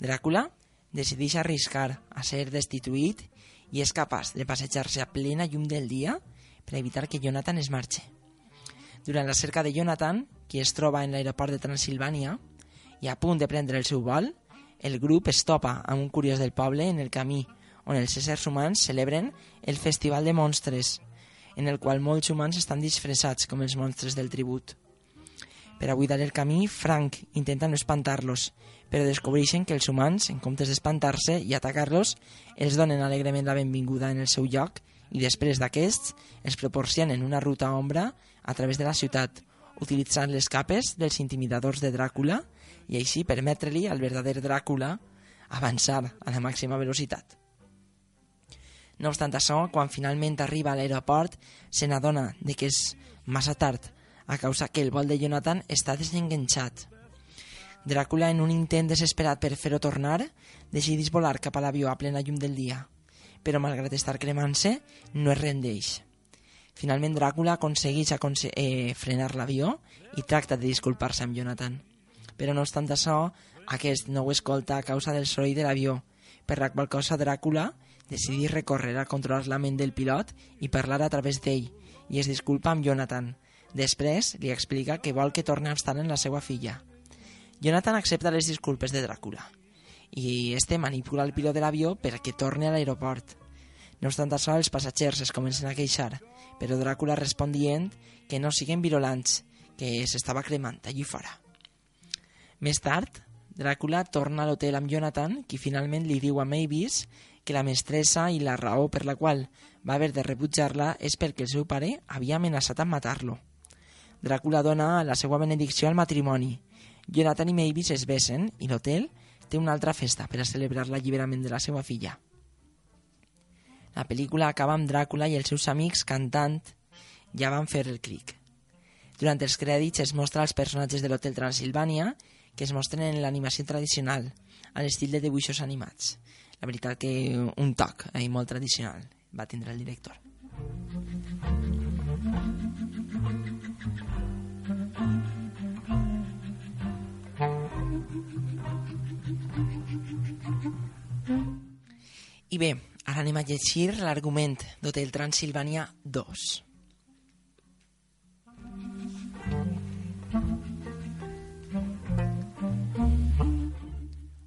Dràcula decideix arriscar a ser destituït i és capaç de passejar-se a plena llum del dia per evitar que Jonathan es marxe. Durant la cerca de Jonathan, qui es troba en l'aeroport de Transilvània i a punt de prendre el seu vol, el grup es topa amb un curiós del poble en el camí on els éssers humans celebren el Festival de Monstres, en el qual molts humans estan disfressats com els monstres del tribut. Per a buidar el camí, Frank intenta no espantar-los, però descobreixen que els humans, en comptes d'espantar-se i atacar-los, els donen alegrement la benvinguda en el seu lloc i després d'aquests els proporcionen una ruta ombra a través de la ciutat, utilitzant les capes dels intimidadors de Dràcula i així permetre-li al verdader Dràcula avançar a la màxima velocitat. No obstant això, quan finalment arriba a l'aeroport, se n'adona de que és massa tard, a causa que el vol de Jonathan està desenganxat. Dràcula, en un intent desesperat per fer-ho tornar, decideix volar cap a l'avió a plena llum del dia, però malgrat estar cremant-se, no es rendeix. Finalment Dràcula aconsegueix aconse eh, frenar l'avió i tracta de disculpar-se amb Jonathan. Però no obstant això, aquest no ho escolta a causa del soroll de l'avió, per la qual cosa Dràcula decideix recórrer a controlar la ment del pilot i parlar a través d'ell, i es disculpa amb Jonathan. Després li explica que vol que torni estar en la seva filla. Jonathan accepta les disculpes de Dràcula i este manipula el pilot de l'avió perquè torni a l'aeroport. No obstant això, els passatgers es comencen a queixar, però Dràcula respon dient que no siguen virulents, que s'estava cremant allí fora. Més tard, Dràcula torna a l'hotel amb Jonathan, qui finalment li diu a Mavis que la mestressa i la raó per la qual va haver de rebutjar-la és perquè el seu pare havia amenaçat amb matar-lo. Dràcula dona la seva benedicció al matrimoni. Jonathan i Mavis es besen i l'hotel té una altra festa per a celebrar l'alliberament de la seva filla. La pel·lícula acaba amb Dràcula i els seus amics cantant Ja van fer el clic. Durant els crèdits es mostra els personatges de l'Hotel Transilvània que es mostren en l'animació tradicional, a l'estil de dibuixos animats. La veritat que un toc eh, molt tradicional va tindre el director. I bé, ara anem a llegir l'argument d'Hotel Transilvània 2.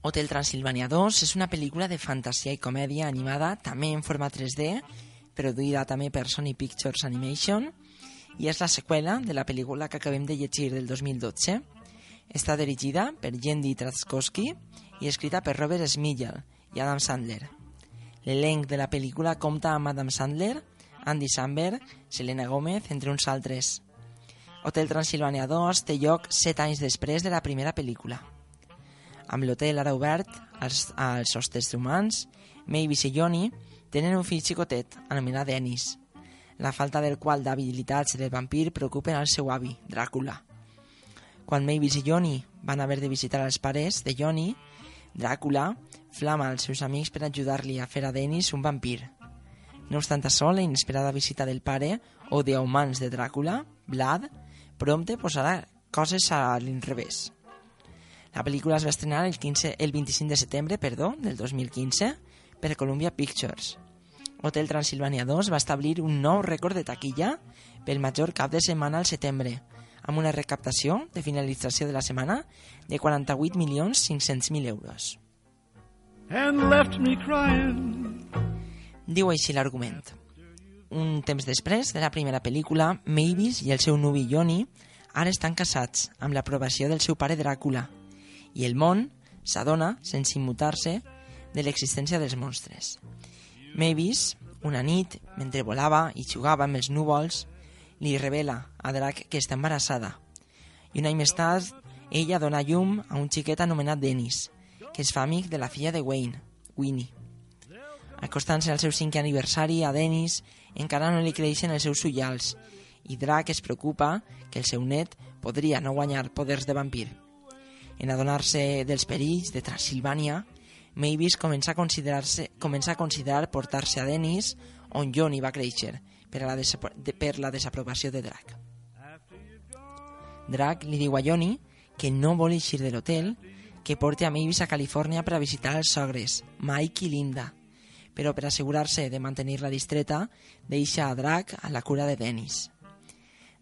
Hotel Transilvània 2 és una pel·lícula de fantasia i comèdia animada, també en forma 3D, produïda també per Sony Pictures Animation, i és la seqüela de la pel·lícula que acabem de llegir del 2012. Està dirigida per Yendi Traskowski i escrita per Robert Smigel i Adam Sandler. L'elenc de la pel·lícula compta amb Adam Sandler, Andy Samberg, Selena Gómez, entre uns altres. Hotel Transilvània 2 té lloc 7 anys després de la primera pel·lícula. Amb l'hotel ara obert als, als hostes humans, Mavis i Johnny tenen un fill xicotet anomenat Dennis, la falta del qual d'habilitats del vampir preocupen al seu avi, Dràcula. Quan Mavis i Johnny van haver de visitar els pares de Johnny, Dràcula flama als seus amics per ajudar-li a fer a Dennis un vampir. No obstant això, la inesperada visita del pare o de humans de Dràcula, Vlad, prompte posarà coses a l'inrevés. La pel·lícula es va estrenar el, 15, el 25 de setembre perdó, del 2015 per Columbia Pictures. Hotel Transilvània 2 va establir un nou rècord de taquilla pel major cap de setmana al setembre, amb una recaptació de finalització de la setmana de 48.500.000 euros. and left me crying. Diu així l'argument. un temps després de la primera pel·lícula, Mavis i el seu nuvi Johnny ara estan casats amb l'aprovació del seu pare Dràcula i el món s'adona, sense immutar-se, de l'existència dels monstres. Mavis, una nit, mentre volava i jugava amb els núvols, li revela a Drac que està embarassada. I un any més tard, ella dona llum a un xiquet anomenat Dennis, que es fa amic de la filla de Wayne, Winnie. Acostant-se al seu cinquè aniversari, a Dennis encara no li creixen els seus ullals i Drac es preocupa que el seu net podria no guanyar poders de vampir. En adonar-se dels perills de Transilvània, Mavis comença a considerar-se comença a considerar portar-se a Dennis on Johnny va créixer per, a la de, per la desaprovació de Drac. Drac li diu a Johnny que no vol eixir de l'hotel, que porti a Mavis a Califòrnia per a visitar els sogres, Mike i Linda, però per assegurar-se de mantenir-la distreta, deixa a Drac a la cura de Dennis.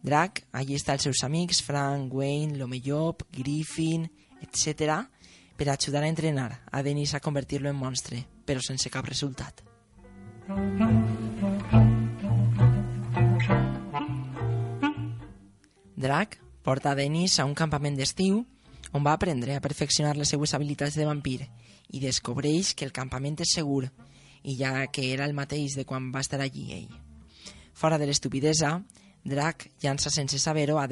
Drac allista els seus amics Frank, Wayne, Lomellop, Griffin, etc., per ajudar a entrenar a Dennis a convertir-lo en monstre, però sense cap resultat. Drac porta a Dennis a un campament d'estiu on va aprendre a perfeccionar les seues habilitats de vampir i descobreix que el campament és segur i ja que era el mateix de quan va estar allí ell. Fora de l'estupidesa, Drac llança sense saber-ho a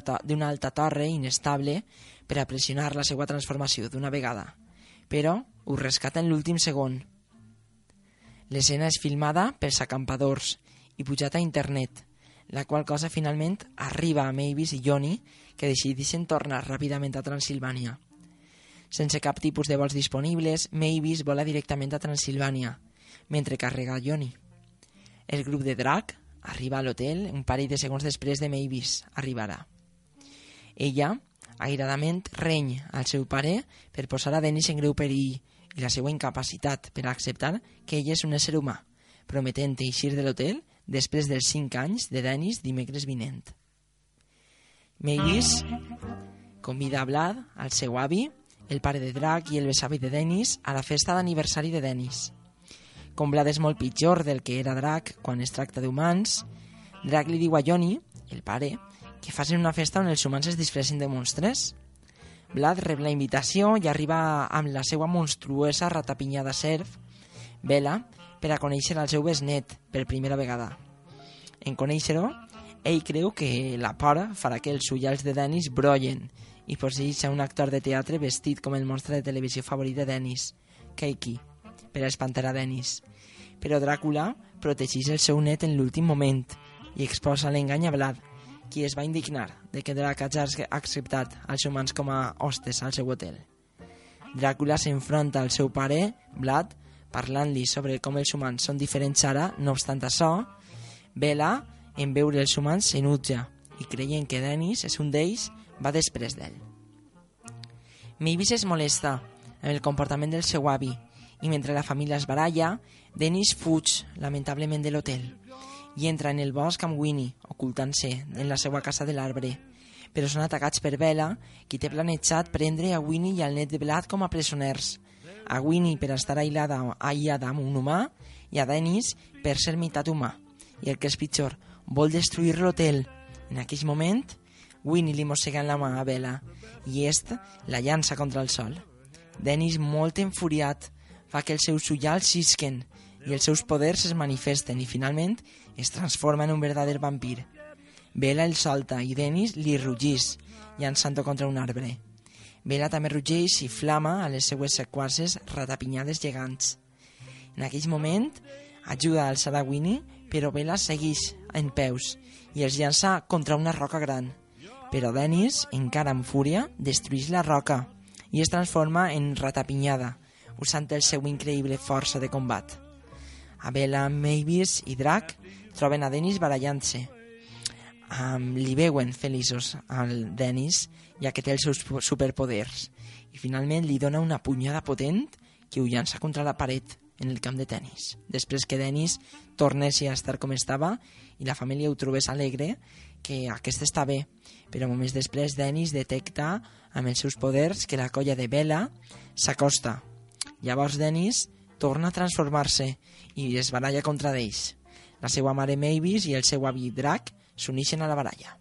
to- d'una alta torre inestable per a pressionar la seva transformació d'una vegada, però ho rescata en l'últim segon. L'escena és filmada pels acampadors i pujat a internet, la qual cosa finalment arriba a Mavis i Johnny, que decideixen tornar ràpidament a Transilvània. Sense cap tipus de vols disponibles, Mavis vola directament a Transilvània, mentre carrega Johnny. El grup de Drac arriba a l'hotel un parell de segons després de Mavis arribarà. Ella, airadament, reny al seu pare per posar a Dennis en greu perill i la seva incapacitat per acceptar que ell és un ésser humà, prometent eixir de l'hotel després dels 5 anys de Dennis dimecres vinent. Mavis convida a Vlad, el seu avi, el pare de Drac i el besavi de Dennis a la festa d'aniversari de Dennis. Com Vlad és molt pitjor del que era Drac quan es tracta d'humans, Drac li diu a Johnny, el pare, que facin una festa on els humans es disfressin de monstres. Vlad rep la invitació i arriba amb la seva monstruosa ratapinyada serf, Bella, per a conèixer el seu besnet per primera vegada. En conèixer-ho, ell creu que la por farà que els ullals de Dennis brollen i posseeix a un actor de teatre vestit com el monstre de televisió favorit de Dennis, Keiki, per espantar a Dennis. Però Dràcula protegeix el seu net en l'últim moment i exposa l'engany a Vlad, qui es va indignar de que Drac hagi acceptat els humans com a hostes al seu hotel. Dràcula s'enfronta al seu pare, Vlad, parlant-li sobre com els humans són diferents ara, no obstant això, Bella, en veure els humans, s'enutja i creient que Dennis és un d'ells, va després d'ell. Mavis es molesta amb el comportament del seu avi i mentre la família es baralla, Dennis fuig, lamentablement, de l'hotel i entra en el bosc amb Winnie, ocultant-se en la seva casa de l'arbre. Però són atacats per Bella, qui té planejat prendre a Winnie i al net de Vlad com a presoners. A Winnie per estar aïllada, aïllada amb un humà i a Dennis per ser meitat humà. I el que és pitjor, vol destruir l'hotel. En aquell moment, Winnie li mossega la mà a Bella i est la llança contra el sol. Dennis, molt enfuriat, fa que els seus ullals xisquen i els seus poders es manifesten i finalment es transforma en un verdader vampir. Bella el solta i Dennis li rugís, llançant-ho contra un arbre. Bella també rugeix i flama a les seues sequaces ratapinyades gegants. En aquell moment, ajuda a alçar Winnie, però Bella segueix en peus i els llança contra una roca gran. Però Dennis, encara amb fúria, destrueix la roca i es transforma en ratapinyada, usant el seu increïble força de combat. A Bella, Mavis i Drac troben a Dennis barallant-se. Um, li veuen feliços al Dennis, ja que té els seus superpoders, i finalment li dona una punyada potent que ho llança contra la paret en el camp de tennis. Després que Dennis tornessi a estar com estava i la família ho trobés alegre, que aquest està bé, però moments després Dennis detecta amb els seus poders que la colla de Bella s'acosta. Llavors Dennis torna a transformar-se i es baralla contra d'ells. La seva mare Mavis i el seu avi Drac s'uneixen a la baralla.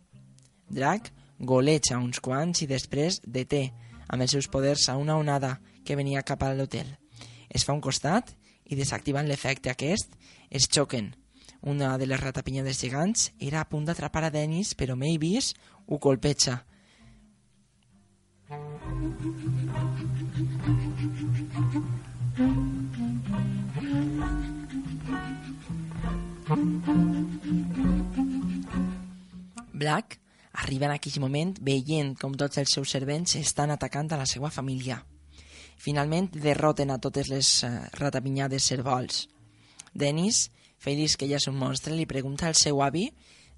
Drac goleja uns quants i després deté amb els seus poders a una onada que venia cap a l'hotel. Es fa un costat i desactivant l'efecte aquest es xoquen. Una de les ratapinyades gegants era a punt d'atrapar a Dennis, però Mavis ho colpeja. Black arriba en aquell moment veient com tots els seus servents estan atacant a la seva família. Finalment derroten a totes les uh, ratapinyades servols. Dennis, feliç que ja és un monstre, li pregunta al seu avi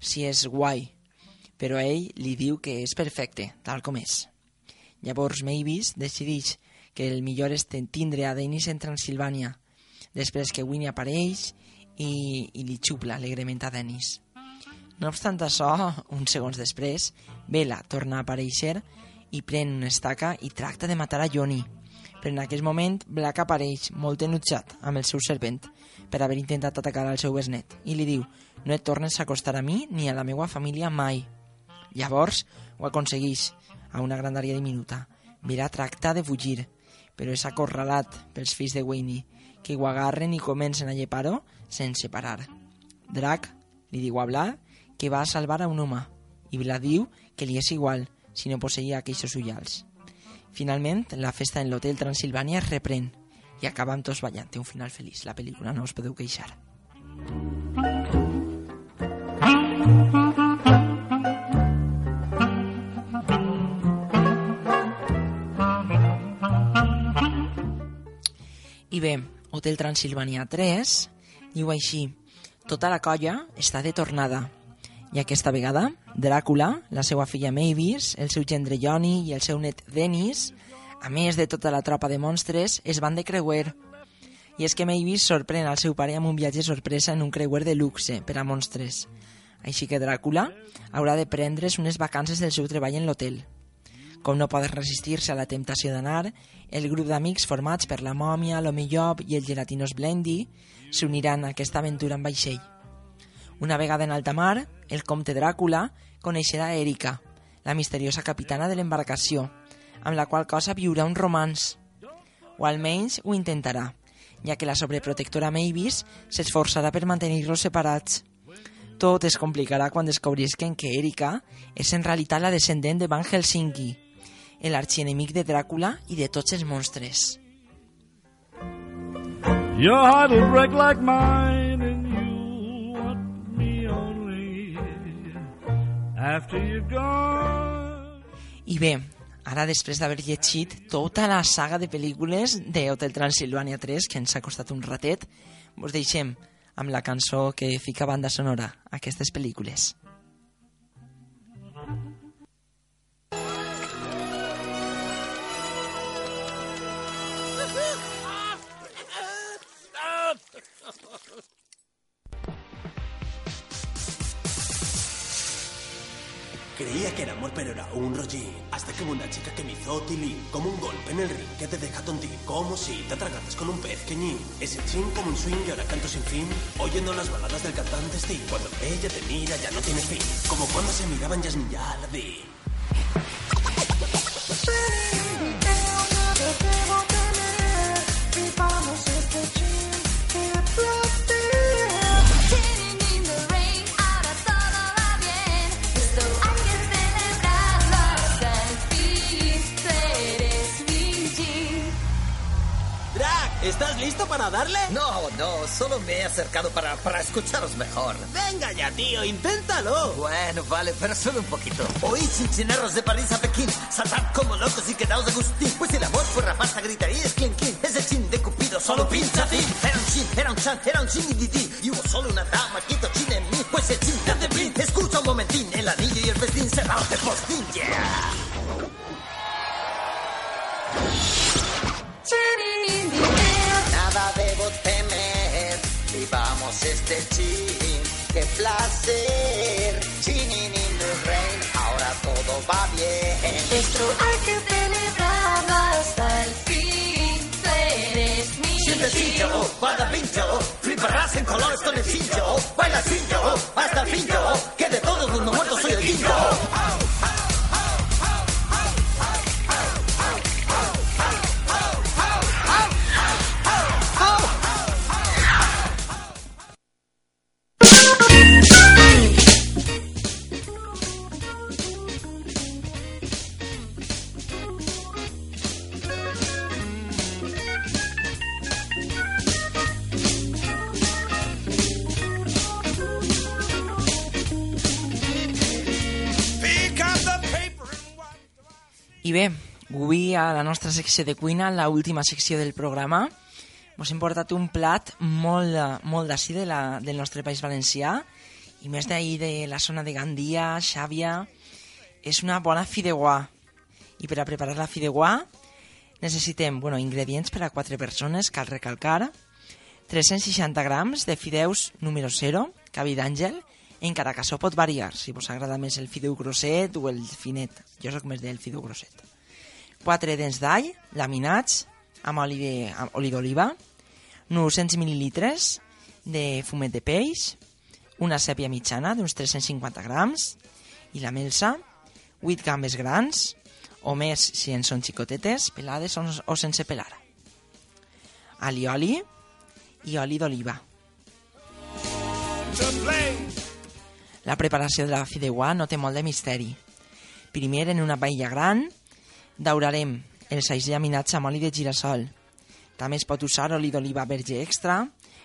si és guai, però ell li diu que és perfecte, tal com és. Llavors Mavis decideix que el millor és tindre a Dennis en Transilvània, després que Winnie apareix i, i li xupla alegrement a Dennis. No obstant això, uns segons després, Bella torna a aparèixer i pren una estaca i tracta de matar a Johnny. Però en aquell moment, Black apareix molt enutjat amb el seu servent per haver intentat atacar al seu besnet i li diu no et tornes a acostar a mi ni a la meva família mai. Llavors ho aconsegueix a una grandària diminuta. Vera tracta de fugir, però és acorralat pels fills de Wayne, que ho agarren i comencen a llepar-ho sense parar. Drac li diu a Bla que va salvar a un home i Bla diu que li és igual si no posseïa aquells ullals. Finalment, la festa en l'hotel Transilvània es reprèn i acaba amb tots ballant. Té un final feliç. La pel·lícula no us podeu queixar. I bé, Hotel Transilvània 3 diu així Tota la colla està de tornada i aquesta vegada Dràcula, la seva filla Mavis, el seu gendre Johnny i el seu net Dennis, a més de tota la tropa de monstres, es van de creuer. I és que Mavis sorprèn al seu pare amb un viatge sorpresa en un creuer de luxe per a monstres. Així que Dràcula haurà de prendre's unes vacances del seu treball en l'hotel. Com no poden resistir-se a la temptació d'anar, el grup d'amics formats per la mòmia, l'home llop i el gelatinós Blendy s'uniran a aquesta aventura en vaixell. Una vegada en alta mar, el comte Dràcula coneixerà Erika, la misteriosa capitana de l'embarcació, amb la qual cosa viurà un romans. O almenys ho intentarà, ja que la sobreprotectora Mavis s'esforçarà per mantenir-los separats. Tot es complicarà quan descobrisquen que Erika és en realitat la descendent de Van Helsinki, l'arxienemic de Dràcula i de tots els monstres. Your heart will break like mine, after you're gone. I bé, ara després d'haver llegit tota la saga de pel·lícules de Hotel Transilvània 3, que ens ha costat un ratet, vos deixem amb la cançó que fica banda sonora a aquestes pel·lícules. Creía que era amor, pero era un rollín. Hasta que hubo una chica que me hizo tilín. Como un golpe en el ring que te deja tontín. Como si te atragantas con un pez queñín. Ese chin como un swing y ahora canto sin fin. Oyendo las baladas del cantante Sting. Cuando ella te mira ya no tiene fin. Como cuando se miraban Jasmine y Aladdin. Darle? No, no, solo me he acercado para, para escucharos mejor. Venga ya, tío, inténtalo. Bueno, vale, pero solo un poquito. Oíd, chinchineros de París a Pekín, saltad como locos y quedaos de Agustín. Pues si el amor fuera pasta, gritaría es clean clean. Ese chin de Cupido solo pincha a ti. Era un chin, era un chan, era un chin y didi. Y hubo solo una dama, quito chin en mí. Pues el chin te hace blin. Escucha un momentín, el anillo y el festín cerrados de postín, yeah. Chilling in the air. Nada debo temer, vivamos este chin, qué placer. Chinin in the rain, ahora todo va bien. Esto hay que celebrarlo hasta el fin. Tú eres mi pincho, guarda pincho, fliparás en colores con el cincho, baila cincho, hasta el fin yo, que de todo el mundo muerto soy el quinto. I bé, avui a la nostra secció de cuina, la última secció del programa, us hem portat un plat molt, molt d'ací de la, del nostre país valencià i més d'ahir de la zona de Gandia, Xàbia. És una bona fideuà. I per a preparar la fideuà necessitem bueno, ingredients per a 4 persones, cal recalcar, 360 grams de fideus número 0, cavi d'àngel, encara que això pot variar, si vos agrada més el fideu grosset o el finet. Jo sóc més del fideu grosset. 4 dents d'all, laminats, amb oli d'oliva, 900 mil·lilitres de fumet de peix, una sèpia mitjana d'uns 350 grams, i la melsa, 8 gambes grans, o més si en són xicotetes, pelades o sense pelar. Alioli i oli d'oliva. La preparació de la fideuà no té molt de misteri. Primer, en una paella gran, daurarem els alls llaminats amb oli de girassol. També es pot usar oli d'oliva verge extra,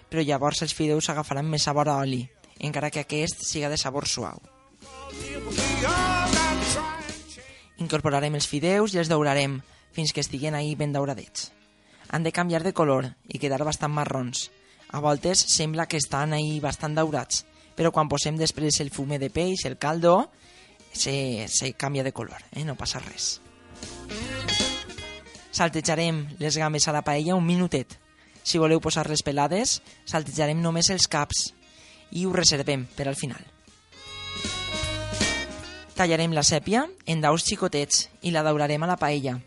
però llavors els fideus agafaran més sabor a oli, encara que aquest siga de sabor suau. Incorporarem els fideus i els daurarem fins que estiguen ahí ben dauradets. Han de canviar de color i quedar bastant marrons. A voltes sembla que estan ahí bastant daurats, però quan posem després el fume de peix, el caldo, se, se canvia de color, eh? no passa res. Saltejarem les gambes a la paella un minutet. Si voleu posar les pelades, saltejarem només els caps i ho reservem per al final. Tallarem la sèpia en daus xicotets i la daurarem a la paella.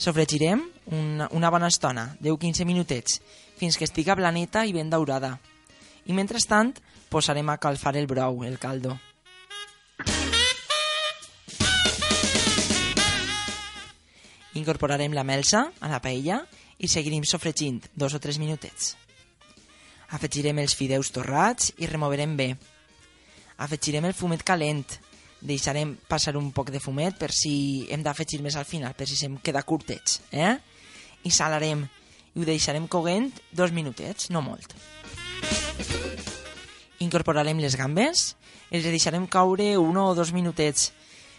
Sofregirem una, una bona estona, 10-15 minutets, fins que estiga blaneta i ben daurada. I mentrestant posarem a calfar el brou, el caldo. Incorporarem la melsa a la paella i seguirem sofregint dos o tres minutets. Afegirem els fideus torrats i removerem bé. Afegirem el fumet calent. Deixarem passar un poc de fumet per si hem d'afegir més al final, per si se'm queda curtets. Eh? I salarem. I ho deixarem coguent dos minutets, no molt. Incorporarem les gambes, els deixarem caure un o dos minutets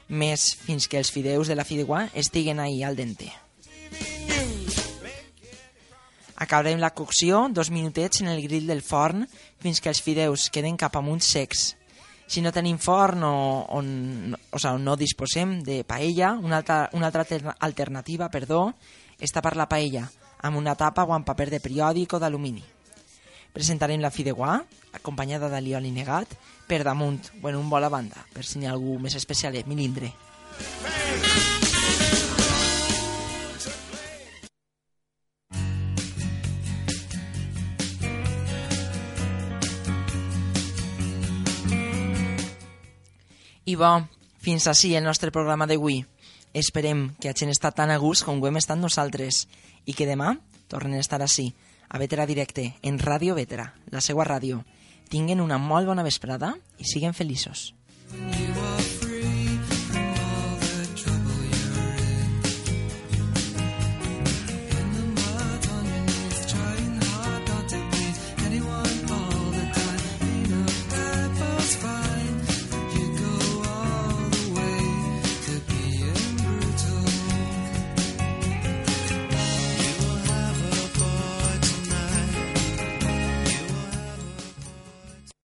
més fins que els fideus de la fideuà estiguen ahí al dente. Acabarem la cocció dos minutets en el grill del forn fins que els fideus queden cap amunt secs. Si no tenim forn o, on, o, sigui, no disposem de paella, una altra, una altra alterna- alternativa perdó, és tapar la paella amb una tapa o amb paper de periòdic o d'alumini. Presentarem la fideuà, acompanyada d'alioli negat, per damunt o en un bol a banda, per si n'hi ha algú més especialet, milindre. I bo, fins així el nostre programa d'avui. Esperem que hagin estat tan a gust com ho hem estat nosaltres i que demà tornen a estar així, a Vetera Directe, en Ràdio Vetera, la seva ràdio. Tinguen una molt bona vesprada i siguen feliços. You